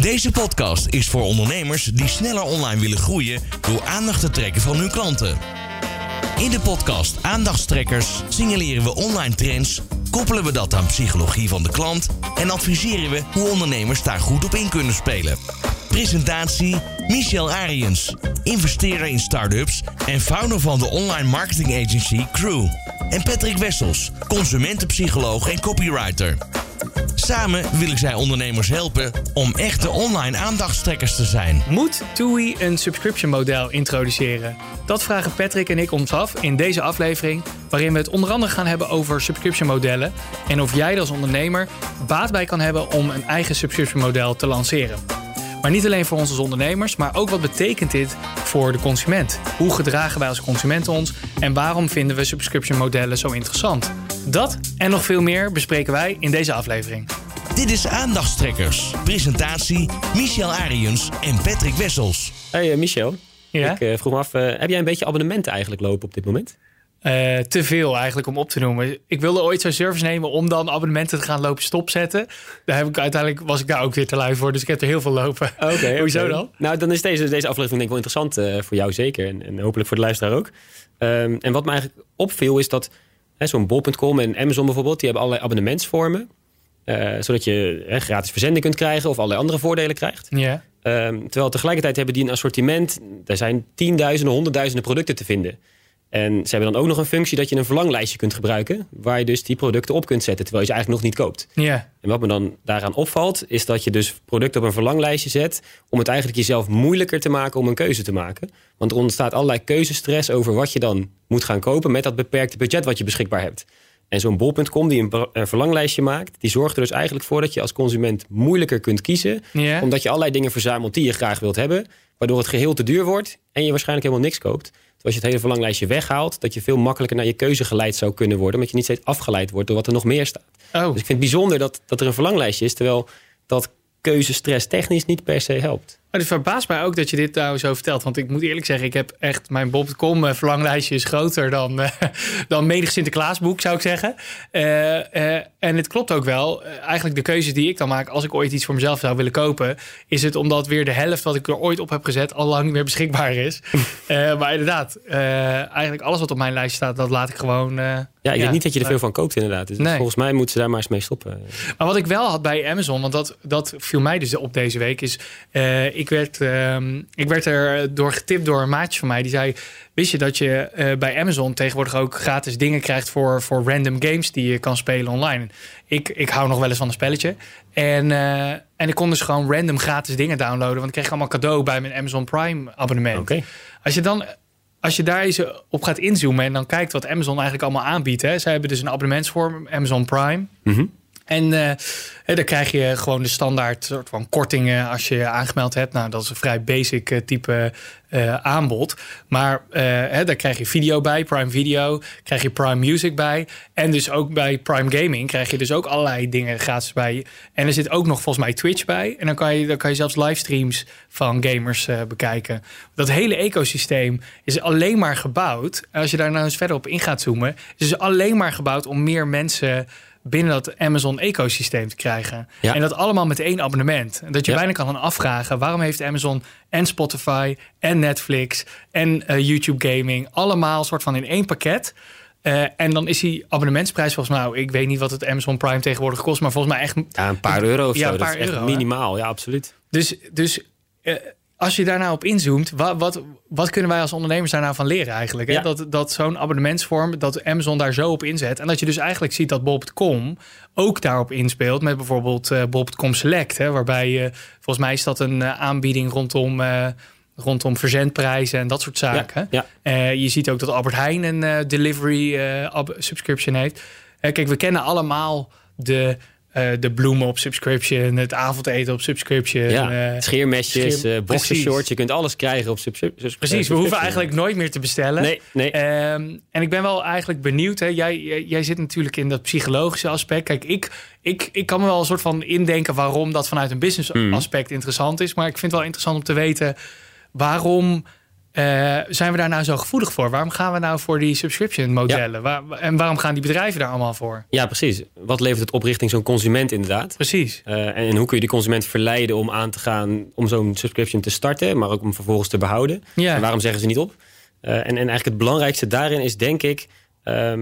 Deze podcast is voor ondernemers die sneller online willen groeien door aandacht te trekken van hun klanten. In de podcast Aandachtstrekkers signaleren we online trends, koppelen we dat aan psychologie van de klant en adviseren we hoe ondernemers daar goed op in kunnen spelen. Presentatie Michel Ariens, investeerder in start-ups en founder van de online marketing agency Crew. En Patrick Wessels, consumentenpsycholoog en copywriter. Samen willen zij ondernemers helpen om echte online aandachtstrekkers te zijn. Moet TUI een subscription model introduceren? Dat vragen Patrick en ik ons af in deze aflevering, waarin we het onder andere gaan hebben over subscription modellen en of jij als ondernemer baat bij kan hebben om een eigen subscription model te lanceren. Maar niet alleen voor ons als ondernemers, maar ook wat betekent dit voor de consument? Hoe gedragen wij als consument ons en waarom vinden we subscription modellen zo interessant? Dat en nog veel meer bespreken wij in deze aflevering. Dit is Aandachtstrekkers. Presentatie Michel Ariens en Patrick Wessels. Hey uh, Michel, Ja? ik uh, vroeg me af, uh, heb jij een beetje abonnementen eigenlijk lopen op dit moment? Uh, te veel eigenlijk om op te noemen. Ik wilde ooit zo'n service nemen om dan abonnementen te gaan lopen stopzetten. Daar heb ik uiteindelijk was ik daar ook weer te lui voor, dus ik heb er heel veel lopen. Oké. Okay, Hoezo okay. dan? Nou, dan is deze, deze aflevering denk ik wel interessant uh, voor jou zeker en, en, hopelijk voor de luisteraar ook. Um, en wat me eigenlijk opviel is dat zo'n bol.com en Amazon bijvoorbeeld, die hebben allerlei abonnementsvormen. Uh, zodat je hè, gratis verzending kunt krijgen of allerlei andere voordelen krijgt. Ja. Um, terwijl tegelijkertijd hebben die een assortiment. Er zijn tienduizenden, honderdduizenden producten te vinden. En ze hebben dan ook nog een functie dat je een verlanglijstje kunt gebruiken. Waar je dus die producten op kunt zetten terwijl je ze eigenlijk nog niet koopt. Ja. En wat me dan daaraan opvalt is dat je dus producten op een verlanglijstje zet. Om het eigenlijk jezelf moeilijker te maken om een keuze te maken. Want er ontstaat allerlei keuzestress over wat je dan moet gaan kopen. Met dat beperkte budget wat je beschikbaar hebt. En zo'n bol.com die een, verlanglijstje maakt, die zorgt er dus eigenlijk voor dat je als consument moeilijker kunt kiezen. Omdat je allerlei dingen verzamelt die je graag wilt hebben. Waardoor het geheel te duur wordt en je waarschijnlijk helemaal niks koopt. Als je het hele verlanglijstje weghaalt, dat je veel makkelijker naar je keuze geleid zou kunnen worden. Omdat je niet steeds afgeleid wordt door wat er nog meer staat. Oh. Dus ik vind het bijzonder dat, dat er een verlanglijstje is, terwijl dat keuzestress technisch niet per se helpt. Maar het verbaast mij ook dat je dit nou zo vertelt. Want ik moet eerlijk zeggen, ik heb echt mijn Bob.com uh, verlanglijstje is groter dan, uh, dan menig Sinterklaasboek, zou ik zeggen. Uh, en het klopt ook wel. eigenlijk de keuzes die ik dan maak als ik ooit iets voor mezelf zou willen kopen, is het omdat weer de helft wat ik er ooit op heb gezet al lang niet meer beschikbaar is. maar inderdaad, eigenlijk alles wat op mijn lijst staat, dat laat ik gewoon. ja, ik denk niet dat je er veel van koopt inderdaad. Dus nee. volgens mij moeten ze daar maar eens mee stoppen. Maar wat ik wel had bij Amazon, want dat, dat viel mij dus op deze week, is ik, werd, uh, ik werd er door getipt door een maatje van mij. Die zei, wist je dat je uh, bij Amazon tegenwoordig ook gratis dingen krijgt voor, voor random games die je kan spelen online. Ik, ik hou nog wel eens van een spelletje. En, uh, en ik kon dus gewoon random gratis dingen downloaden. Want ik kreeg allemaal cadeau bij mijn Amazon Prime abonnement. Okay. Als je dan als je daar eens op gaat inzoomen en dan kijkt wat Amazon eigenlijk allemaal aanbiedt. Hè. Zij hebben dus een abonnementsvorm, Amazon Prime. Mm -hmm. En uh, dan krijg je gewoon de standaard soort van kortingen als je aangemeld hebt. Nou, dat is een vrij basic uh, type uh, aanbod. Maar hè, daar krijg je video bij, Prime Video. Krijg je Prime Music bij. En dus ook bij Prime Gaming krijg je dus ook allerlei dingen gratis bij. En er zit ook nog volgens mij Twitch bij. En dan kan je, dan kan je zelfs livestreams van gamers bekijken. Dat hele ecosysteem is alleen maar gebouwd. Als je daar nou eens verder op in gaat zoomen. Is dus alleen maar gebouwd om meer mensen binnen dat Amazon-ecosysteem te krijgen. Ja. En dat allemaal met één abonnement. Dat je Ja. bijna kan gaan afvragen... waarom heeft Amazon en Spotify en Netflix en eh, YouTube Gaming... allemaal soort van in één pakket... Uh, en dan is die abonnementsprijs volgens mij... nou, ik weet niet wat het Amazon Prime tegenwoordig kost... maar volgens mij echt... Ja, een paar euro of Ja, zo. een dat paar is echt euro, hè? minimaal. Ja, absoluut. Dus, dus uh, als je daar nou op inzoomt... Wat, wat, wat kunnen wij als ondernemers daar nou van leren eigenlijk? Hè? Ja. Dat, dat zo'n abonnementsvorm, dat Amazon daar zo op inzet... en dat je dus eigenlijk ziet dat Bob.com ook daarop inspeelt... met bijvoorbeeld uh, Bob.com Select. Hè? Waarbij, uh, volgens mij is dat een uh, aanbieding rondom... Rondom verzendprijzen en dat soort zaken. Ja, ja. Uh, je ziet ook dat Albert Heijn een uh, delivery uh, subscription heeft. kijk, we kennen allemaal de eh, de bloemen op subscription, het avondeten op subscription. Ja, eh, scheermesjes, scheer- uh, boxershorts. Je kunt alles krijgen op subscription. Precies, we hoeven eigenlijk nooit meer te bestellen. Nee, nee. Ehm, en ik ben wel eigenlijk benieuwd. Hè? Jij, jij, zit natuurlijk in dat psychologische aspect. Kijk, ik, ik, ik kan me wel een soort van indenken waarom dat vanuit een business Mhm. aspect interessant is. Maar ik vind het wel interessant om te weten waarom. Eh, zijn we daar nou zo gevoelig voor? Waarom gaan we nou voor die subscription modellen? Waar- en waarom gaan die bedrijven daar allemaal voor? Ja, precies. Wat levert het op richting zo'n consument inderdaad? Precies. Eh, en, en hoe kun je die consument verleiden om aan te gaan om zo'n subscription te starten, maar ook om vervolgens te behouden? Ja. En waarom zeggen ze niet op? Eh, en, en eigenlijk het belangrijkste daarin is denk ik, ehm,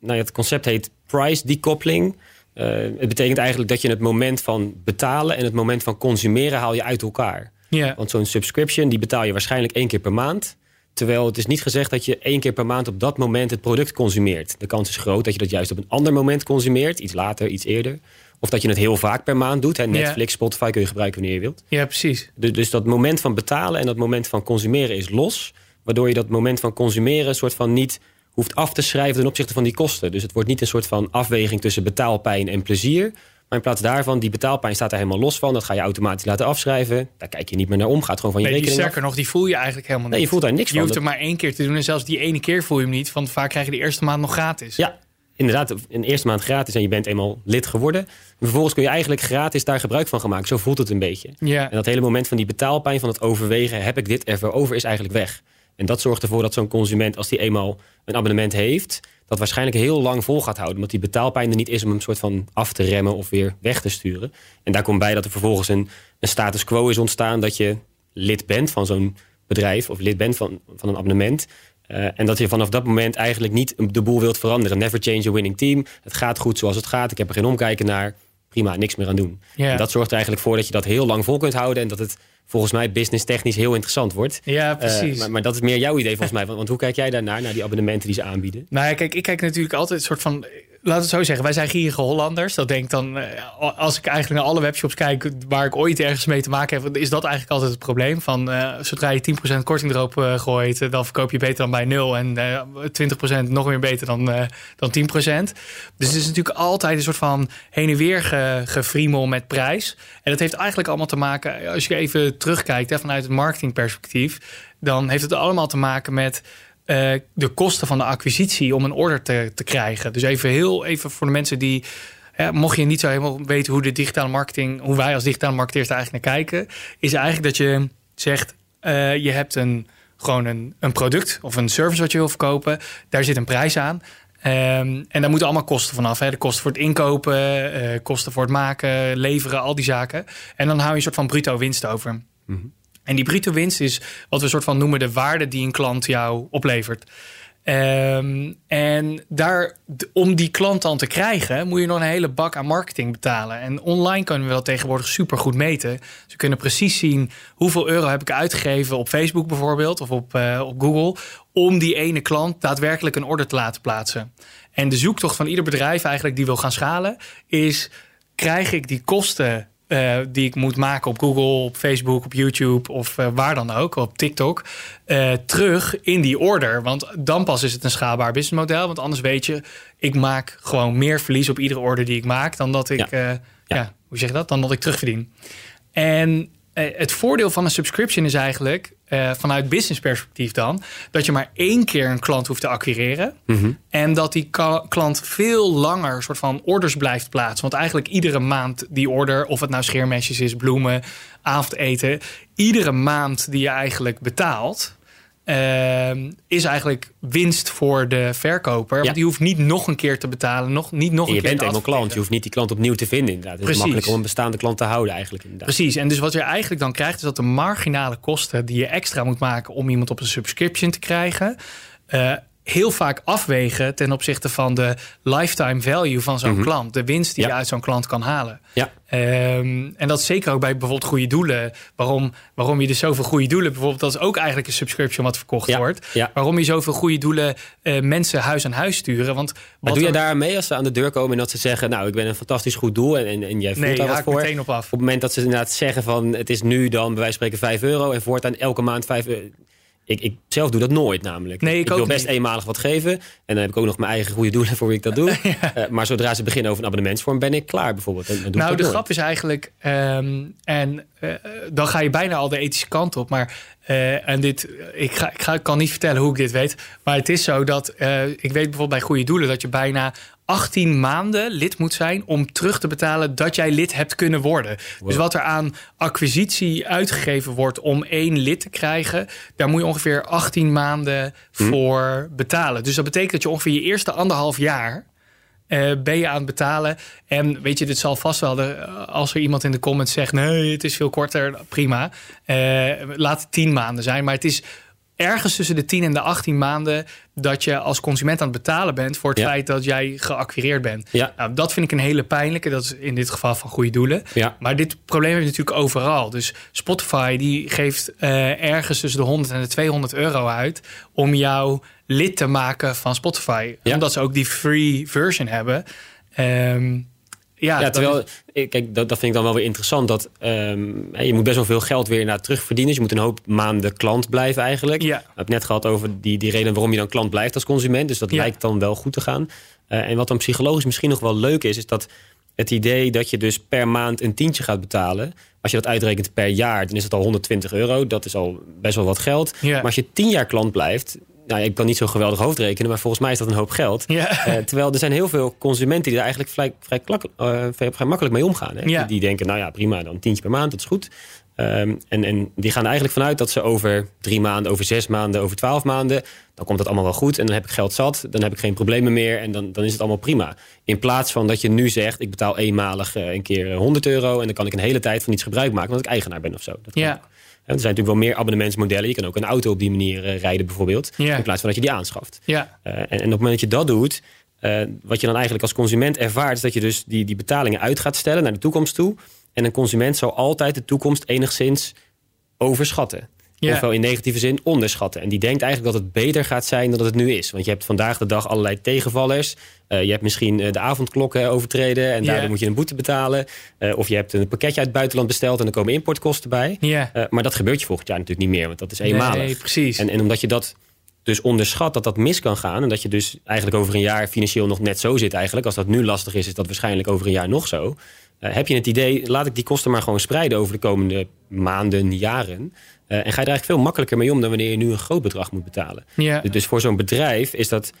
nou ja, het concept heet price decoupling. Het betekent eigenlijk dat je het moment van betalen en het moment van consumeren haal je uit elkaar. Ja. Want zo'n subscription die betaal je waarschijnlijk één keer per maand. Terwijl het is niet gezegd dat je één keer per maand op dat moment het product consumeert. De kans is groot dat je dat juist op een ander moment consumeert. Iets later, iets eerder. Of dat je het heel vaak per maand doet. Hè. Netflix, Spotify kun je gebruiken wanneer je wilt. ja, precies. Dus, dus dat moment van betalen en dat moment van consumeren is los. Waardoor je dat moment van consumeren een soort van niet hoeft af te schrijven ten opzichte van die kosten. Dus het wordt niet een soort van afweging tussen betaalpijn en plezier. Maar in plaats daarvan, die betaalpijn staat er helemaal los van. Dat ga je automatisch laten afschrijven. Daar kijk je niet meer naar om. Gaat gewoon van je Nee, die, rekening sterker nog, die voel je eigenlijk helemaal niet. Nee, je voelt daar niks Je van. hoeft het maar één keer te doen. En zelfs die ene keer voel je hem niet. Want vaak krijg je de eerste maand nog gratis. Ja, inderdaad. Een eerste maand gratis en je bent eenmaal lid geworden. En vervolgens kun je eigenlijk gratis daar gebruik van gaan maken. Zo voelt het een beetje. Ja. En dat hele moment van die betaalpijn, van het overwegen... heb ik dit ervoor over, is eigenlijk weg. En dat zorgt ervoor dat zo'n consument, als die eenmaal een abonnement heeft... dat waarschijnlijk heel lang vol gaat houden. Omdat die betaalpijn er niet is om hem soort van af te remmen... of weer weg te sturen. En daar komt bij dat er vervolgens een, een status quo is ontstaan... dat je lid bent van zo'n bedrijf of lid bent van, van een abonnement... Eh, en dat je vanaf dat moment eigenlijk niet de boel wilt veranderen. Never change a winning team. Het gaat goed zoals het gaat. Ik heb er geen omkijken naar. Prima, niks meer aan doen. En dat zorgt er eigenlijk voor dat je dat heel lang vol kunt houden. En dat het volgens mij business technisch heel interessant wordt. Ja, Eh, precies. maar, maar dat is meer jouw idee volgens mij. Want, want hoe kijk jij daarnaar, naar die abonnementen die ze aanbieden? Nou ja, kijk, ik kijk natuurlijk altijd een soort van. Laat het zo zeggen, wij zijn gierige Hollanders. Dat denk ik dan, eh, als ik eigenlijk naar alle webshops kijk waar ik ooit ergens mee te maken heb, is dat eigenlijk altijd het probleem. Van eh, zodra je 10% korting erop eh, gooit, dan verkoop je beter dan bij 0 en eh 20% nog weer beter dan, dan 10%. Dus het is natuurlijk altijd een soort van heen en weer ge, gefriemel met prijs. En dat heeft eigenlijk allemaal te maken, als je even terugkijkt hè, vanuit het marketingperspectief, dan heeft het allemaal te maken met eh, de kosten van de acquisitie om een order te, te krijgen. Dus even heel even voor de mensen die. Mocht je niet zo helemaal weten hoe de digitale marketing, hoe wij als digitale marketeers daar eigenlijk naar kijken, is eigenlijk dat je zegt: eh, je hebt een, gewoon een, een product of een service wat je wil verkopen, daar zit een prijs aan. Ehm, en daar moeten allemaal kosten vanaf. Hè? De kosten voor het inkopen, eh, kosten voor het maken, leveren, al die zaken. En dan hou je een soort van bruto winst over. En die bruto winst is wat we soort van noemen de waarde die een klant jou oplevert. Ehm, en daar, om die klant dan te krijgen, moet je nog een hele bak aan marketing betalen. En online kunnen we dat tegenwoordig super goed meten. Dus we kunnen precies zien hoeveel euro heb ik uitgegeven op Facebook bijvoorbeeld of op, eh, op Google. Om die ene klant daadwerkelijk een order te laten plaatsen. En de zoektocht van ieder bedrijf eigenlijk die wil gaan schalen, is krijg ik die kosten eh, die ik moet maken op Google, op Facebook, op YouTube of eh, waar dan ook, op TikTok, eh, terug in die order. Want dan pas is het een schaalbaar businessmodel. Want anders weet je, ik maak gewoon meer verlies op iedere order die ik maak dan dat ik, Ja. ja. Ja. hoe zeg je dat? Dan dat ik terugverdien. En het voordeel van een subscription is eigenlijk, eh, vanuit business perspectief dan, dat je maar één keer een klant hoeft te acquireren. En dat die klant veel langer soort van orders blijft plaatsen. Want eigenlijk iedere maand die order, of het nou scheermesjes is, bloemen, avondeten, iedere maand die je eigenlijk betaalt. Ehm, is eigenlijk winst voor de verkoper. Want die hoeft niet nog een keer te betalen. Nog, niet nog En een je keer bent te eenmaal klant. Je hoeft niet die klant opnieuw te vinden inderdaad. Het is makkelijk om een bestaande klant te houden eigenlijk inderdaad. Precies. En dus wat je eigenlijk dan krijgt, is dat de marginale kosten die je extra moet maken om iemand op een subscription te krijgen, eh, heel vaak afwegen ten opzichte van de lifetime value van zo'n klant. De winst die Mhm. Ja. je uit zo'n klant kan halen. Ja. Ehm, en dat is zeker ook bij bijvoorbeeld goede doelen. Waarom, waarom je dus zoveel goede doelen, bijvoorbeeld, dat is ook eigenlijk een subscription wat verkocht Ja, wordt. ja. Waarom je zoveel goede doelen eh, mensen huis aan huis sturen. Want Maar wat doe je daar mee als ze aan de deur komen en dat ze zeggen... nou, ik ben een fantastisch goed doel en, en, en jij voelt Nee, daar wat voor? meteen op af. Op het moment dat ze inderdaad zeggen van... het is nu dan bij wijze van spreken 5 euro... en voortaan elke maand 5 euro... Ik, ik zelf doe dat nooit namelijk. Nee, ik ook wil best niet. eenmalig wat geven. En dan heb ik ook nog mijn eigen goede doelen voor wie ik dat doe. Eh, maar zodra ze beginnen over een abonnementsvorm, ben ik klaar bijvoorbeeld. Doe ik Nou, de grap is eigenlijk, ehm, en eh, dan ga je bijna al de ethische kant op. Maar, eh, en dit, ik, ga, ik, ga, ik kan niet vertellen hoe ik dit weet. Maar het is zo dat, ik weet bijvoorbeeld bij Goede Doelen, dat je bijna 18 maanden lid moet zijn om terug te betalen dat jij lid hebt kunnen worden. Dus wat er aan acquisitie uitgegeven wordt om één lid te krijgen, daar moet je ongeveer 18 maanden voor betalen. Dus dat betekent dat je ongeveer je eerste anderhalf jaar eh, ben je aan het betalen. En weet je, dit zal vast wel, de, als er iemand in de comments zegt: nee, het is veel korter, prima. Eh, laat het 10 maanden zijn. Maar het is ergens tussen de 10 en de 18 maanden dat je als consument aan het betalen bent voor het Ja. feit dat jij geacquireerd bent. Ja. Nou, dat vind ik een hele pijnlijke. Dat is in dit geval van goede doelen. Ja. Maar dit probleem heb je natuurlijk overal. Dus Spotify die geeft eh, ergens tussen de 100 en de 200 euro uit om jou lid te maken van Spotify. Omdat ze ook die free version hebben. Ehm, ja, Ja, dat terwijl, is- kijk, dat, dat vind ik dan wel weer interessant. Dat ehm, je moet best wel veel geld weer naar terugverdienen. Dus je moet een hoop maanden klant blijven eigenlijk. Ja. We hebben het net gehad over die, die reden waarom je dan klant blijft als consument. Dus dat Ja. lijkt dan wel goed te gaan. Eh, en wat dan psychologisch misschien nog wel leuk is, is dat het idee dat je dus per maand een tientje gaat betalen. Als je dat uitrekent per jaar, dan is het al 120 euro. Dat is al best wel wat geld. Maar als je tien jaar klant blijft. Nou, ik kan niet zo geweldig hoofdrekenen, maar volgens mij is dat een hoop geld. Ja. Eh, terwijl er zijn heel veel consumenten die er eigenlijk vrij, vrij, klak, eh, vrij, vrij makkelijk mee omgaan. Hè? Ja. Die, die denken, nou ja, prima, dan tientje per maand, dat is goed. Ehm, en, en die gaan er eigenlijk vanuit dat ze over drie maanden, over zes maanden, over twaalf maanden... dan komt dat allemaal wel goed en dan heb ik geld zat. Dan heb ik geen problemen meer en dan, dan is het allemaal prima. In plaats van dat je nu zegt, ik betaal eenmalig eh, een keer eh, 100 euro... en dan kan ik een hele tijd van iets gebruik maken, omdat ik eigenaar ben of zo. Dat Ja. ook. Er zijn natuurlijk wel meer abonnementsmodellen. Je kan ook een auto op die manier eh, rijden bijvoorbeeld. Ja. In plaats van dat je die aanschaft. ja. Eh, en, en op het moment dat je dat doet, eh, wat je dan eigenlijk als consument ervaart, is dat je dus die, die betalingen uit gaat stellen naar de toekomst toe. En een consument zal altijd de toekomst enigszins overschatten. Ja. Ofwel in negatieve zin onderschatten. En die denkt eigenlijk dat het beter gaat zijn dan dat het nu is. Want je hebt vandaag de dag allerlei tegenvallers. Eh, je hebt misschien eh, de avondklokken overtreden en Ja. daardoor moet je een boete betalen. Eh, of je hebt een pakketje uit het buitenland besteld en er komen importkosten bij. Ja. Maar dat gebeurt je volgend jaar natuurlijk niet meer, want dat is eenmalig. Nee, precies. En, en omdat je dat dus onderschat dat dat mis kan gaan. En dat je dus eigenlijk over een jaar financieel nog net zo zit eigenlijk. Als dat nu lastig is, is dat waarschijnlijk over een jaar nog zo. Heb je het idee, laat ik die kosten maar gewoon spreiden over de komende maanden, jaren. Eh, en ga je er eigenlijk veel makkelijker mee om dan wanneer je nu een groot bedrag moet betalen. Ja. Dus voor zo'n bedrijf is dat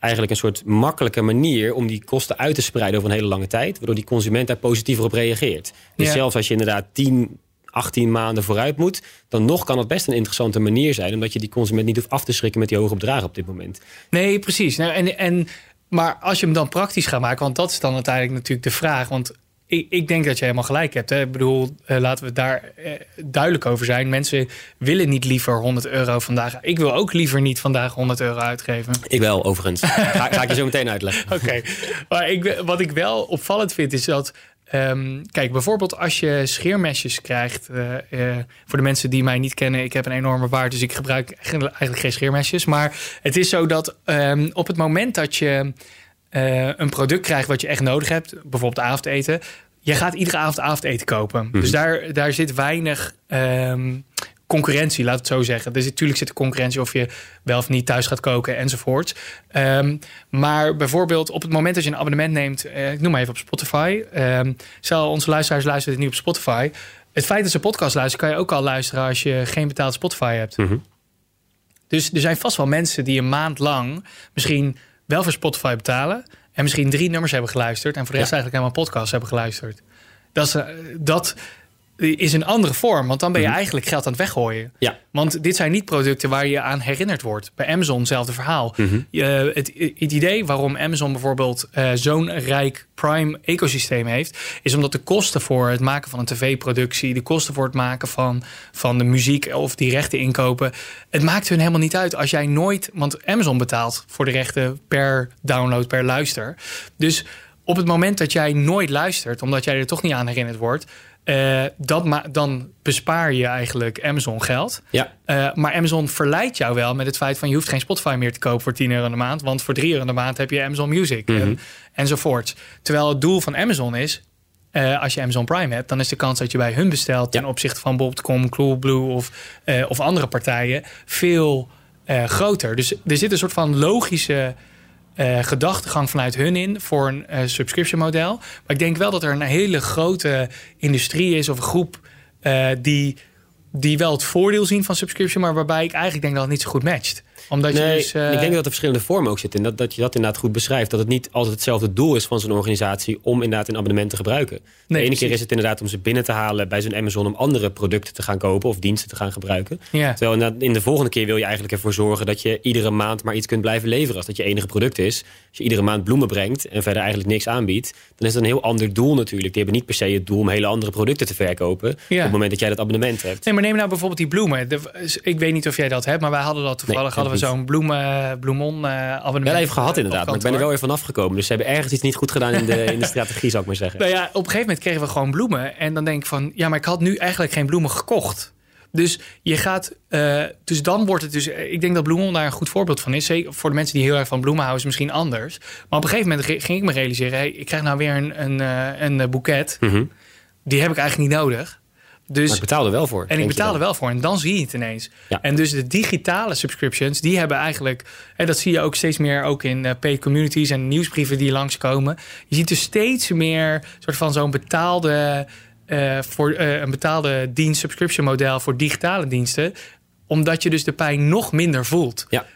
eigenlijk een soort makkelijke manier om die kosten uit te spreiden over een hele lange tijd. Waardoor die consument daar positiever op reageert. Dus Ja. zelfs als je inderdaad 10, 18 maanden vooruit moet, dan nog kan het best een interessante manier zijn. Omdat je die consument niet hoeft af te schrikken met die hoge bedragen op dit moment. Nee, precies. Nou, en, en, maar als je hem dan praktisch gaat maken, want dat is dan uiteindelijk natuurlijk de vraag. Want ik, ik denk dat je helemaal gelijk hebt. Hè. Ik bedoel, eh, laten we daar eh, duidelijk over zijn. Mensen willen niet liever 100 euro vandaag. Ik wil ook liever niet vandaag 100 euro uitgeven. Ik wel, overigens. ga, ga ik je zo meteen uitleggen. Oké, maar ik, wat ik wel opvallend vind is dat. ehm, kijk, bijvoorbeeld als je scheermesjes krijgt. eh, voor de mensen die mij niet kennen, ik heb een enorme baard, dus ik gebruik eigenlijk eigenlijk geen scheermesjes. Maar het is zo dat ehm, op het moment dat je eh, een product krijgt wat je echt nodig hebt, bijvoorbeeld avondeten. Je gaat iedere avond avondeten kopen. Dus daar, daar zit weinig ehm, concurrentie, laat het zo zeggen. Dus natuurlijk zit er concurrentie of je wel of niet thuis gaat koken enzovoort. Ehm, maar bijvoorbeeld op het moment dat je een abonnement neemt, eh, ik noem maar even op Spotify. Ehm stel, onze luisteraars luisteren het nu op Spotify. Het feit dat ze podcast luisteren, kan je ook al luisteren als je geen betaald Spotify hebt. Mhm. Dus er zijn vast wel mensen die een maand lang misschien wel voor Spotify betalen. En misschien drie nummers hebben geluisterd. En voor de rest Ja. eigenlijk helemaal podcasts hebben geluisterd. Dat is, eh, dat is een andere vorm. Want dan ben je Mhm. eigenlijk geld aan het weggooien. Ja. Want dit zijn niet producten waar je aan herinnerd wordt. Bij Amazon hetzelfde verhaal. Mhm. Je- het, het idee waarom Amazon bijvoorbeeld eh, zo'n rijk Prime ecosysteem heeft, is omdat de kosten voor het maken van een tv-productie, de kosten voor het maken van, van de muziek of die rechten inkopen, het maakt hun helemaal niet uit als jij nooit, want Amazon betaalt voor de rechten per download, per luister. Dus op het moment dat jij nooit luistert, omdat jij er toch niet aan herinnerd wordt, eh, dat dan bespaar je eigenlijk Amazon geld. Ja, Uh, maar Amazon verleidt jou wel met het feit van je hoeft geen Spotify meer te kopen voor 10 euro in de maand. Want voor 3 euro in de maand heb je Amazon Music Mhm. en, enzovoort. Terwijl het doel van Amazon is eh, als je Amazon Prime hebt, dan is de kans dat je bij hun bestelt ten opzichte van Bob.com, Coolblue of, eh, of andere partijen veel eh, groter. Dus er zit een soort van logische eh, gedachtegang vanuit hun in voor een eh, subscription model. Maar ik denk wel dat er een hele grote industrie is of een groep eh, die, die wel het voordeel zien van subscription, maar waarbij ik eigenlijk denk dat het niet zo goed matcht omdat nee, je dus, uh... ik denk dat er verschillende vormen ook zitten. En dat, dat je dat inderdaad goed beschrijft. Dat het niet altijd hetzelfde doel is van zo'n organisatie om inderdaad een abonnement te gebruiken. Nee, de ene keer is het inderdaad om ze binnen te halen bij zo'n Amazon om andere producten te gaan kopen of diensten te gaan gebruiken. Ja. Terwijl in de volgende keer wil je eigenlijk ervoor zorgen dat je iedere maand maar iets kunt blijven leveren. Als dat je enige product is. Als je iedere maand bloemen brengt en verder eigenlijk niks aanbiedt, dan is dat een heel ander doel natuurlijk. Die hebben niet per se het doel om hele andere producten te verkopen. Ja. Op het moment dat jij dat abonnement hebt. Nee, maar neem nou bijvoorbeeld die bloemen. Ik weet niet of jij dat hebt, maar wij hadden dat toevallig nee, hadden we zo'n bloemen Bloemon uh, abonnement. Wel even gehad inderdaad, maar ik ben er wel weer van afgekomen. Dus ze hebben ergens iets niet goed gedaan in de, in de strategie, zou ik maar zeggen. Nou ja, op een gegeven moment kregen we gewoon bloemen. En dan denk ik van, ja, maar ik had nu eigenlijk geen bloemen gekocht. Dus je gaat, uh, dus dan wordt het dus, ik denk dat Bloemon daar een goed voorbeeld van is. Zeker voor de mensen die heel erg van bloemen houden, is misschien anders. Maar op een gegeven moment ging ik me realiseren, hey, ik krijg nou weer een, een, een, een boeket. Mm -hmm. Die heb ik eigenlijk niet nodig. Dus, maar ik betaal er wel voor. En ik betaal er wel voor. En dan zie je het ineens. Ja. En dus de digitale subscriptions, die hebben eigenlijk... en dat zie je ook steeds meer ook in uh, paid communities en nieuwsbrieven die langskomen. Je ziet dus steeds meer soort van zo'n betaalde... Uh, voor uh, een betaalde dienst subscription model voor digitale diensten. Omdat je dus de pijn nog minder voelt. Ja.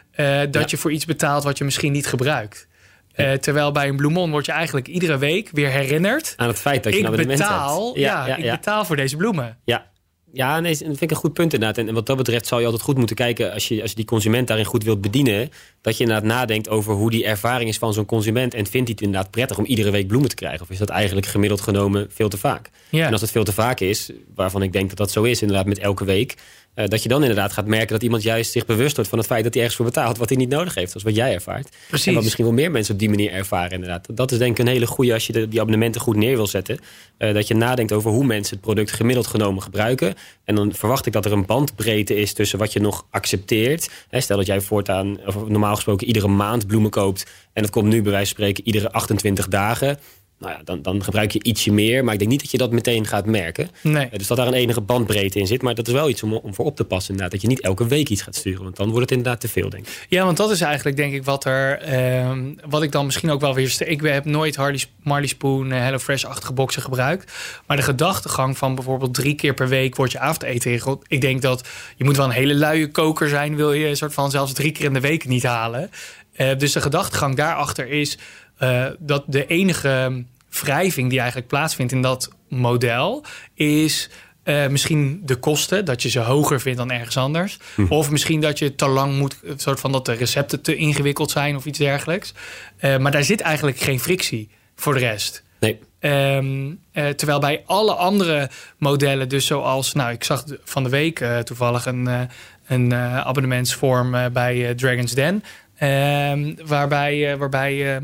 dat Ja. je voor iets betaalt wat je misschien niet gebruikt. Uh, terwijl bij een Bloemon word je eigenlijk iedere week weer herinnerd. Aan het feit dat je ik een abonnement betaal, hebt. Ja, ja, ik betaal voor deze bloemen. Ja, ja, nee, dat vind ik een goed punt inderdaad. En wat dat betreft zou je altijd goed moeten kijken... als je, als je die consument daarin goed wilt bedienen... dat je inderdaad nadenkt over hoe die ervaring is van zo'n consument... en vindt hij het inderdaad prettig om iedere week bloemen te krijgen? Of is dat eigenlijk gemiddeld genomen veel te vaak? Ja. En als het veel te vaak is, waarvan ik denk dat dat zo is... inderdaad met elke week... Uh, dat je dan inderdaad gaat merken dat iemand juist zich bewust wordt... van het feit dat hij ergens voor betaalt wat hij niet nodig heeft. Zoals wat jij ervaart. Precies. En wat misschien wel meer mensen op die manier ervaren inderdaad. Dat is denk ik een hele goede als je de, die abonnementen goed neer wil zetten. Uh, dat je nadenkt over hoe mensen het product gemiddeld genomen gebruiken. En dan verwacht ik dat er een bandbreedte is tussen wat je nog accepteert. Hè, stel dat jij voortaan, of normaal gesproken iedere maand bloemen koopt... en dat komt nu bij wijze van spreken iedere 28 dagen nou ja, dan, dan gebruik je ietsje meer. Maar ik denk niet dat je dat meteen gaat merken. Nee. Dus dat daar een enige bandbreedte in zit. Maar dat is wel iets om, om voor op te passen. Inderdaad. Dat je niet elke week iets gaat sturen. Want dan wordt het inderdaad te veel, denk ik. Ja, want dat is eigenlijk denk ik wat er... Uh, wat ik dan misschien ook wel weer... Ik heb nooit Harley, Marley Spoon, uh, HelloFresh-achtige boxen gebruikt. Maar de gedachtegang van bijvoorbeeld drie keer per week... wordt je avondeten geregeld. Ik denk dat je moet wel een hele luie koker zijn... wil je een soort van zelfs drie keer in de week niet halen. Uh, dus de gedachtegang daarachter is... Dat de enige wrijving die eigenlijk plaatsvindt in dat model is uh, misschien de kosten, dat je ze hoger vindt dan ergens anders. Hm. Of misschien dat je te lang moet, soort van dat de recepten te ingewikkeld zijn of iets dergelijks. Uh, maar daar zit eigenlijk geen frictie voor de rest. Nee. Um, uh, terwijl bij alle andere modellen, dus zoals, nou, ik zag van de week toevallig een, een abonnementsvorm bij Dragon's Den. Um, waarbij, waarbij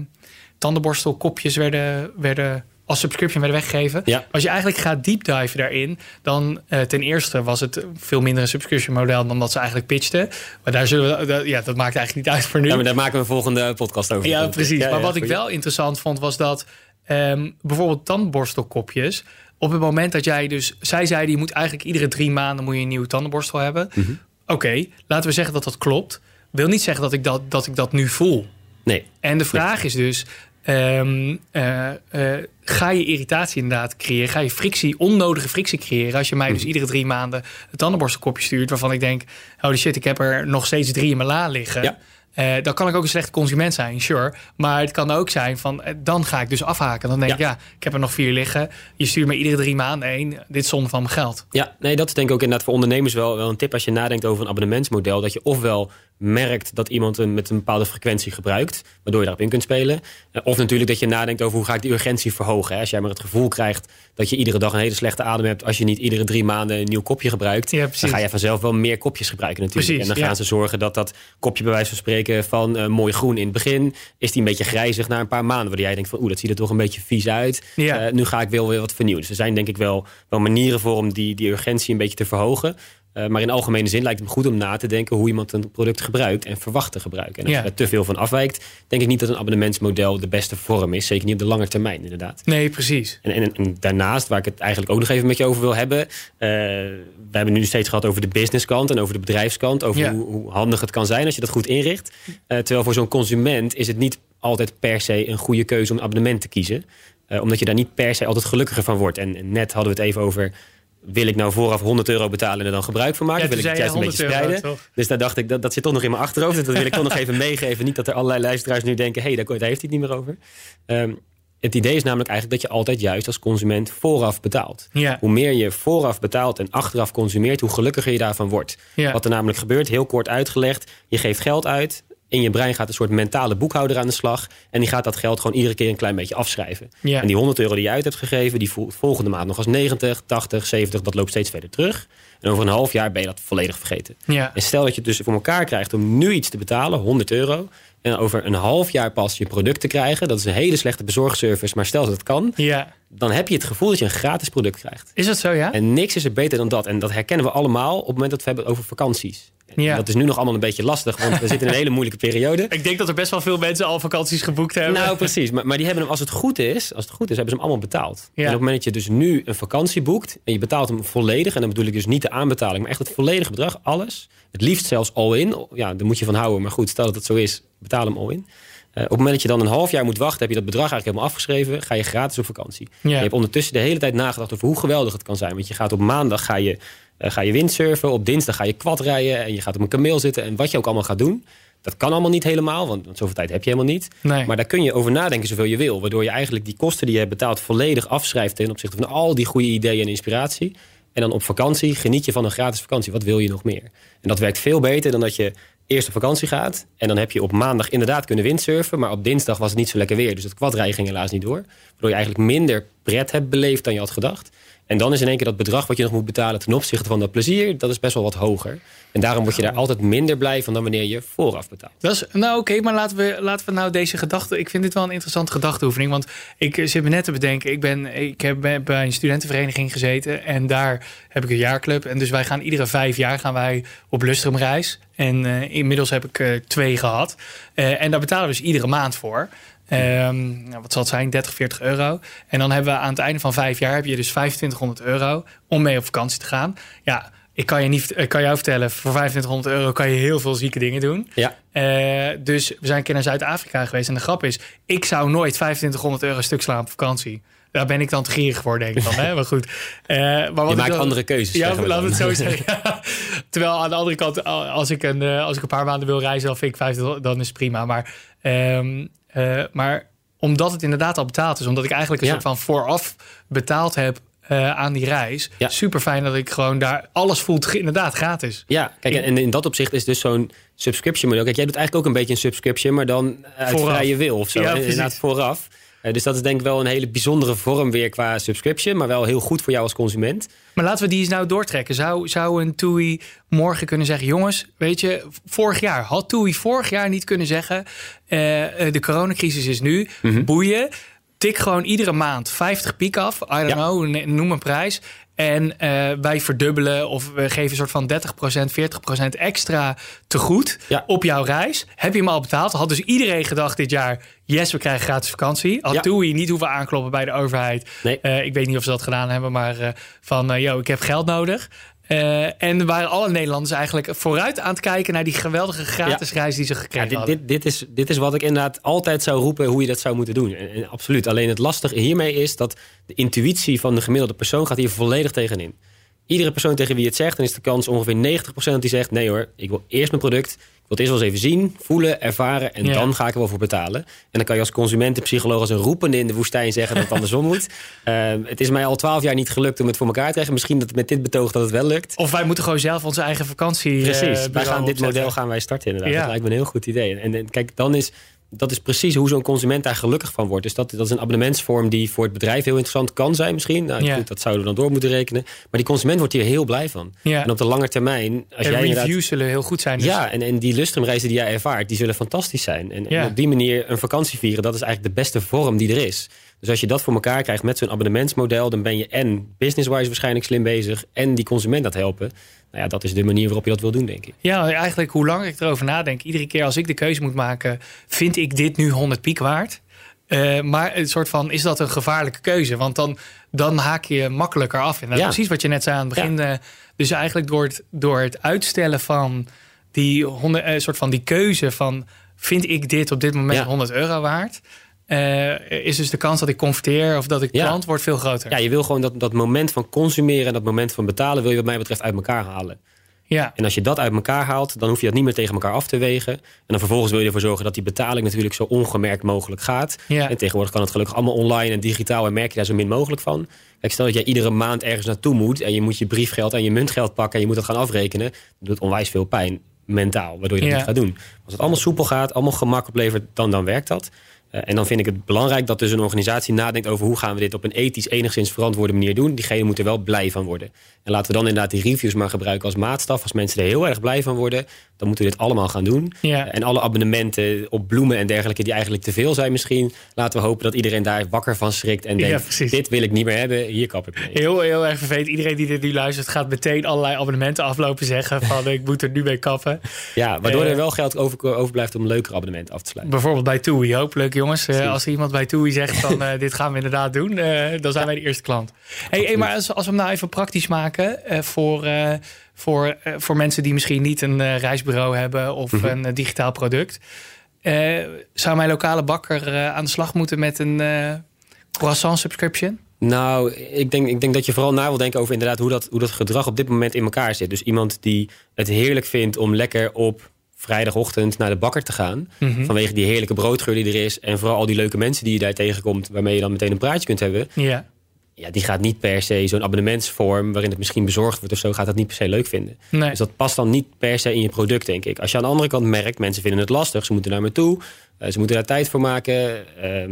tandenborstelkopjes werden, werden als subscription werden weggegeven. Ja. Als je eigenlijk gaat deep diven daarin, dan uh, ten eerste was het veel minder een subscription model dan dat ze eigenlijk pitchten. Maar daar zullen we, dat, ja, dat maakt eigenlijk niet uit voor nu. Ja, maar daar maken we een volgende podcast over. Ja, precies. Ja, maar wat ik wel interessant vond was dat um, bijvoorbeeld tandenborstelkopjes. Op het moment dat jij dus, zij zeiden, je moet eigenlijk iedere drie maanden moet je een nieuwe tandenborstel hebben. Mm -hmm. Oké, okay, laten we zeggen dat dat klopt. Wil niet zeggen dat ik dat, dat, ik dat nu voel. Nee. En de vraag nee. is dus, Um, uh, uh, ga je irritatie inderdaad creëren? Ga je frictie, onnodige frictie creëren? Als je mij dus iedere drie maanden een tandenborstelkopje stuurt... waarvan ik denk, holy shit, ik heb er nog steeds drie in mijn la liggen... Ja. Uh, dan kan ik ook een slechte consument zijn, sure. Maar het kan ook zijn van, dan ga ik dus afhaken. Dan denk ik, ja. ja, ik heb er nog vier liggen. Je stuurt me iedere drie maanden één. Dit zonde van mijn geld. Ja, nee, dat is denk ik ook inderdaad voor ondernemers wel, wel een tip... als je nadenkt over een abonnementsmodel. Dat je ofwel merkt dat iemand hem met een bepaalde frequentie gebruikt... waardoor je daarop in kunt spelen. Of natuurlijk dat je nadenkt over hoe ga ik die urgentie verhogen. Hè? Als jij maar het gevoel krijgt dat je iedere dag een hele slechte adem hebt... als je niet iedere drie maanden een nieuw kopje gebruikt... Ja, dan ga je vanzelf wel meer kopjes gebruiken natuurlijk. Precies, en dan gaan ja. ze zorgen dat dat kopje bij wijze van spreken... van uh, mooi groen in het begin... is die een beetje grijzig na een paar maanden... waardoor jij denkt van oeh, dat ziet er toch een beetje vies uit. Ja. Uh, nu ga ik wel weer wat vernieuwen. Dus er zijn denk ik wel, wel manieren voor om die, die urgentie een beetje te verhogen... Uh, maar in algemene zin lijkt het me goed om na te denken hoe iemand een product gebruikt en verwacht te gebruiken. En als Ja. je daar te veel van afwijkt, denk ik niet dat een abonnementsmodel de beste vorm is. Zeker niet op de lange termijn, inderdaad. Nee, precies. En, en, en daarnaast, waar ik het eigenlijk ook nog even met je over wil hebben. eh, we hebben nu steeds gehad over de businesskant en over de bedrijfskant. Over Ja. hoe, hoe handig het kan zijn als je dat goed inricht. Eh, terwijl voor zo'n consument is het niet altijd per se een goede keuze om een abonnement te kiezen. Eh, omdat je daar niet per se altijd gelukkiger van wordt. En, en net hadden we het even over. Wil ik nou vooraf 100 euro betalen en er dan gebruik van maken? Ja, wil ik het juist een beetje 100 euro, spreiden? Dus daar dacht ik, dat, dat zit toch nog in mijn achterhoofd. Dus dat wil ik toch nog even meegeven. Niet dat er allerlei luisteraars nu denken... hé, hey, daar, daar heeft hij het niet meer over. Ehm, het idee is namelijk eigenlijk dat je altijd juist als consument vooraf betaalt. Ja. Hoe meer je vooraf betaalt en achteraf consumeert... hoe gelukkiger je daarvan wordt. Ja. Wat er namelijk gebeurt, heel kort uitgelegd... je geeft geld uit... In je brein gaat een soort mentale boekhouder aan de slag. En die gaat dat geld gewoon iedere keer een klein beetje afschrijven. Ja. En die 100 euro die je uit hebt gegeven, die voelt volgende maand nog als 90, 80, 70. Dat loopt steeds verder terug. En over een half jaar ben je dat volledig vergeten. Ja. En stel dat je het dus voor elkaar krijgt om nu iets te betalen, 100 euro. En over een half jaar pas je product te krijgen. Dat is een hele slechte bezorgservice, maar stel dat het kan. Ja. Dan heb je het gevoel dat je een gratis product krijgt. Is dat zo, ja? En niks is er beter dan dat. En dat herkennen we allemaal op het moment dat we hebben over vakanties. Ja. Dat is nu nog allemaal een beetje lastig, want we zitten in een hele moeilijke periode. Ik denk dat er best wel veel mensen al vakanties geboekt hebben. Nou, precies. Maar, maar die hebben hem, als het goed is, als het goed is, hebben ze hem allemaal betaald. Ja. En op het moment dat je dus nu een vakantie boekt en je betaalt hem volledig, en dan bedoel ik dus niet de aanbetaling, maar echt het volledige bedrag, alles. Het liefst zelfs all in. Ja, daar moet je van houden. Maar goed, stel dat het zo is, betaal hem all in. Eh, op het moment dat je dan een half jaar moet wachten, heb je dat bedrag eigenlijk helemaal afgeschreven, ga je gratis op vakantie. Ja. Je hebt ondertussen de hele tijd nagedacht over hoe geweldig het kan zijn. Want je gaat op maandag ga je, eh, ga je windsurfen, op dinsdag ga je quad rijden en je gaat op een kameel zitten en wat je ook allemaal gaat doen. Dat kan allemaal niet helemaal, want, want zoveel tijd heb je helemaal niet. Nee. Maar daar kun je over nadenken zoveel je wil. Waardoor je eigenlijk die kosten die je hebt betaald volledig afschrijft ten opzichte van al die goede ideeën en inspiratie. En dan op vakantie geniet je van een gratis vakantie. Wat wil je nog meer? En dat werkt veel beter dan dat je eerst op vakantie gaat. En dan heb je op maandag inderdaad kunnen windsurfen. Maar op dinsdag was het niet zo lekker weer. Dus het kwadrijden ging helaas niet door. Waardoor je eigenlijk minder pret hebt beleefd dan je had gedacht. En dan is in één keer dat bedrag wat je nog moet betalen ten opzichte van dat plezier, dat is best wel wat hoger. En daarom word je daar altijd minder blij van dan wanneer je vooraf betaalt. Dat is, nou oké, maar laten we, laten we nou deze gedachte... Ik vind dit wel een interessante gedachteoefening. Want ik eh, zit me net te bedenken. Ik, ben, ik heb bij een studentenvereniging gezeten. En daar heb ik een jaarclub. En dus wij gaan iedere vijf jaar gaan wij op Lustrumreis. En eh, inmiddels heb ik eh, twee gehad. Eh, en daar betalen we dus iedere maand voor. Ehm, nou, wat zal het zijn? 30, 40 euro. En dan hebben we aan het einde van vijf jaar... heb je dus 2500 euro om mee op vakantie te gaan. Ja, ik kan, je niet, ik kan jou vertellen... voor 2500 euro kan je heel veel zieke dingen doen. Ja, Eh, dus we zijn een keer naar Zuid-Afrika geweest. En de grap is, ik zou nooit 2500 euro stuk slaan op vakantie. Daar ben ik dan te gierig voor, denk ik dan. Hè? Maar goed. Eh, maar wat je maakt andere keuzes. Ja, laten we het zo zeggen. Ja. Terwijl aan de andere kant, als ik een, eh, als ik een paar maanden wil reizen, dan vind ik 50, dan is het prima. Maar, ehm, eh, maar omdat het inderdaad al betaald is, omdat ik eigenlijk een Ja. soort van vooraf betaald heb eh, aan die reis. Ja. Super fijn dat ik gewoon daar alles voelt inderdaad gratis. Ja, kijk, en en in dat opzicht is dus zo'n subscription model. Kijk, jij doet eigenlijk ook een beetje een subscription, maar dan uit Vooraf. vrije wil of zo. Ja. Inderdaad, vooraf. Eh, dus dat is denk ik wel een hele bijzondere vorm weer qua subscription, maar wel heel goed voor jou als consument. Maar laten we die eens nou doortrekken. Zou, zou een TUI morgen kunnen zeggen... jongens, weet je, vorig jaar... had TUI vorig jaar niet kunnen zeggen... eh, eh, de coronacrisis is nu, Mhm. boeien... tik gewoon iedere maand 50 piek af. I don't Ja. know, noem een prijs. En eh, wij verdubbelen of we geven een soort van 30%, 40% extra te goed Ja. op jouw reis. Heb je hem al betaald? Had dus iedereen gedacht dit jaar... yes, we krijgen gratis vakantie. Had Ja. TUI niet hoeven aankloppen bij de overheid. Nee. Eh, ik weet niet of ze dat gedaan hebben, maar eh, van, yo, ik heb geld nodig. Eh, en waren alle Nederlanders eigenlijk vooruit aan het kijken naar die geweldige gratis reis die ze Ja, gekregen dit, hadden. dit, dit, is, dit is wat ik inderdaad altijd zou roepen hoe je dat zou moeten doen. En, en absoluut. Alleen het lastige hiermee is dat de intuïtie van de gemiddelde persoon gaat hier volledig tegenin. Iedere persoon tegen wie je het zegt, dan is de kans ongeveer 90% die zegt: nee hoor, ik wil eerst mijn product. Ik wil het eerst wel eens even zien, voelen, ervaren en Ja. dan ga ik er wel voor betalen. En dan kan je als consumentenpsycholoog als een roepende in de woestijn zeggen dat het andersom moet. Eh, het is mij al twaalf jaar niet gelukt om het voor elkaar te krijgen. Misschien dat het met dit betoog dat het wel lukt. Of wij moeten gewoon zelf onze eigen vakantie. Precies, wij bureau gaan dit opzetten. model gaan wij starten inderdaad. Ja. Dat lijkt me een heel goed idee. En, en kijk, dan is dat is precies hoe zo'n consument daar gelukkig van wordt. Dus dat, dat is een abonnementsvorm die voor het bedrijf heel interessant kan zijn misschien. Nou, Ja. goed, dat zouden we dan door moeten rekenen. Maar die consument wordt hier heel blij van. Ja. En op de lange termijn, als En jij reviews zullen heel goed zijn. Dus Ja, en, en die lustrumreizen die jij ervaart, die zullen fantastisch zijn. En, op die manier een vakantie vieren, dat is eigenlijk de beste vorm die er is. Dus als je dat voor elkaar krijgt met zo'n abonnementsmodel... dan ben je en business-wise waarschijnlijk slim bezig... en die consument dat helpen. Nou ja, dat is de manier waarop je dat wil doen, denk ik. Ja, eigenlijk hoe langer ik erover nadenk... iedere keer als ik de keuze moet maken... vind ik dit nu 100 piek waard? Uh, maar een soort van, is dat een gevaarlijke keuze? Want dan, dan haak je makkelijker af. En dat is precies wat je net zei aan het begin. Ja. Uh, dus eigenlijk door het, door het uitstellen van die, honderd, uh, soort van die keuze van... vind ik dit op dit moment ja. 100 euro waard... Uh, is dus de kans dat ik converteer of dat ik klant wordt veel groter. Ja, je wil gewoon dat, dat moment van consumeren en dat moment van betalen... wil je wat mij betreft uit elkaar halen. Ja. En als je dat uit elkaar haalt, dan hoef je dat niet meer tegen elkaar af te wegen. En dan vervolgens wil je ervoor zorgen dat die betaling natuurlijk zo ongemerkt mogelijk gaat. Ja. En tegenwoordig kan het gelukkig allemaal online en digitaal en merk je daar zo min mogelijk van. Kijk, stel dat jij iedere maand ergens naartoe moet en je moet je briefgeld en je muntgeld pakken en je moet dat gaan afrekenen. Dat doet onwijs veel pijn, mentaal, waardoor je dat Ja. niet gaat doen. Als het allemaal soepel gaat, allemaal gemak oplevert, dan, dan werkt dat. Uh, en dan vind ik het belangrijk dat dus een organisatie nadenkt over hoe gaan we dit op een ethisch enigszins verantwoorde manier doen. Diegene moet er wel blij van worden. En laten we dan inderdaad die reviews maar gebruiken als maatstaf. Als mensen er heel erg blij van worden, dan moeten we dit allemaal gaan doen. Ja. Uh, en alle abonnementen op bloemen en dergelijke die eigenlijk te veel zijn misschien. Laten we hopen dat iedereen daar wakker van schrikt en denkt, dit wil ik niet meer hebben, hier kap ik mee. Heel, heel erg vervelend. Iedereen die dit nu luistert gaat meteen allerlei abonnementen aflopen zeggen van ik moet er nu mee kappen. Ja, waardoor Eh. er wel geld over, overblijft om leukere abonnementen af te sluiten. Bijvoorbeeld bij TUI. Hopelijk jongens, eh, als er iemand bij TUI zegt van eh, dit gaan we inderdaad doen, eh, dan zijn wij de eerste klant. Hey, hey, maar als, als we hem nou even praktisch maken voor, voor, voor mensen die misschien niet een reisbureau hebben of Mhm. een digitaal product. zou mijn lokale bakker aan de slag moeten met een croissant subscription? Nou, ik denk, ik denk dat je vooral na wil denken over inderdaad hoe dat, hoe dat gedrag op dit moment in elkaar zit. Dus iemand die het heerlijk vindt om lekker op vrijdagochtend naar de bakker te gaan. Mhm. Vanwege die heerlijke broodgeur die er is. En vooral al die leuke mensen die je daar tegenkomt. Waarmee je dan meteen een praatje kunt hebben. Ja. Ja, die gaat niet per se zo'n abonnementsvorm waarin het misschien bezorgd wordt of zo. Gaat dat niet per se leuk vinden. Nee. Dus dat past dan niet per se in je product, denk ik. Als je aan de andere kant merkt, mensen vinden het lastig. Ze moeten naar me toe. eh, ze moeten daar tijd voor maken. ehm,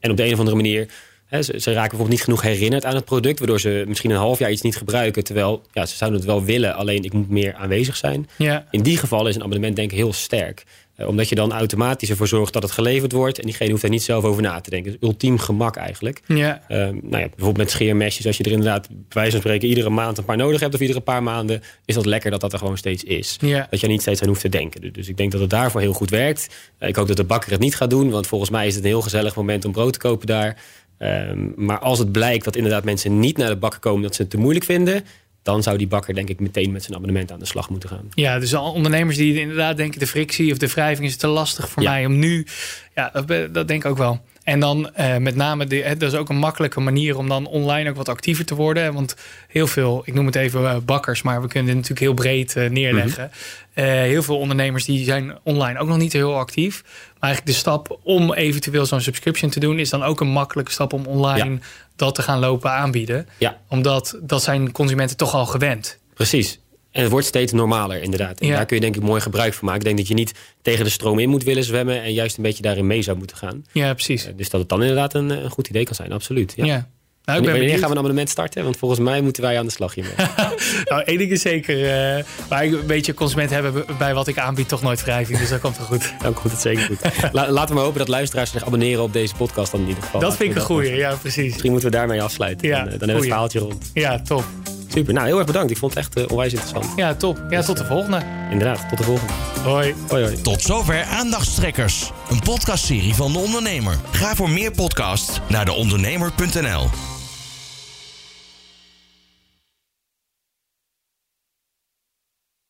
en op de een of andere manier... Ze, ze raken bijvoorbeeld niet genoeg herinnerd aan het product... waardoor ze misschien een half jaar iets niet gebruiken... terwijl ja, ze zouden het wel willen, alleen ik moet meer aanwezig zijn. Ja. In die gevallen is een abonnement denk ik heel sterk. Eh, omdat je dan automatisch ervoor zorgt dat het geleverd wordt... en diegene hoeft daar niet zelf over na te denken. Dus ultiem gemak eigenlijk. Ja. Ehm, nou ja, bijvoorbeeld met scheermesjes, als je er inderdaad bij wijze van spreken iedere maand een paar nodig hebt of iedere paar maanden, is dat lekker dat dat er gewoon steeds is. Ja. Dat je er niet steeds aan hoeft te denken. Dus- Dus ik denk dat het daarvoor heel goed werkt. Eh, ik hoop dat de bakker het niet gaat doen, want volgens mij is het een heel gezellig moment om brood te kopen daar. Ehm, maar als het blijkt dat inderdaad mensen niet naar de bakker komen dat ze het te moeilijk vinden, dan zou die bakker denk ik meteen met zijn abonnement aan de slag moeten gaan. Ja, dus al ondernemers die inderdaad denken... de frictie of de wrijving is te lastig voor Ja. mij om nu... Ja, dat denk ik ook wel. En dan eh, met name, de, hè, dat is ook een makkelijke manier... om dan online ook wat actiever te worden. Want heel veel, ik noem het even eh, bakkers... maar we kunnen het natuurlijk heel breed eh, neerleggen. Eh, heel veel ondernemers die zijn online ook nog niet heel actief. Maar eigenlijk de stap om eventueel zo'n subscription te doen... is dan ook een makkelijke stap om online dat te gaan lopen aanbieden. Ja. Omdat dat zijn consumenten toch al gewend. Precies. En het wordt steeds normaler, inderdaad. En Ja. daar kun je denk ik mooi gebruik van maken. Ik denk dat je niet tegen de stroom in moet willen zwemmen... en juist een beetje daarin mee zou moeten gaan. Ja, precies. Eh, Dus dat het dan inderdaad een, eh, een goed idee kan zijn, absoluut. Ja. Ja. Nou, ik ben Wanneer gaan we een abonnement starten? Want volgens mij moeten wij aan de slag hiermee. Nou, één ding is zeker. eh maar een beetje consument hebben bij wat ik aanbied toch nooit wrijving. Dus dat komt wel goed. Dan komt het zeker goed. La- laten we maar hopen dat luisteraars zich abonneren op deze podcast dan in ieder geval. dat vind ik een goeie. Ja, precies. Misschien moeten we daarmee afsluiten. Ja, dan, dan hebben we het verhaaltje rond. Ja, top. Super. Nou, heel erg bedankt. Ik vond het echt eh, onwijs interessant. Ja, top. Ja, tot de volgende. Inderdaad. Tot de volgende. Hoi. Hoi hoi. Tot zover Aandachtstrekkers, een podcastserie van de ondernemer. Ga voor meer podcasts naar deondernemer.nl.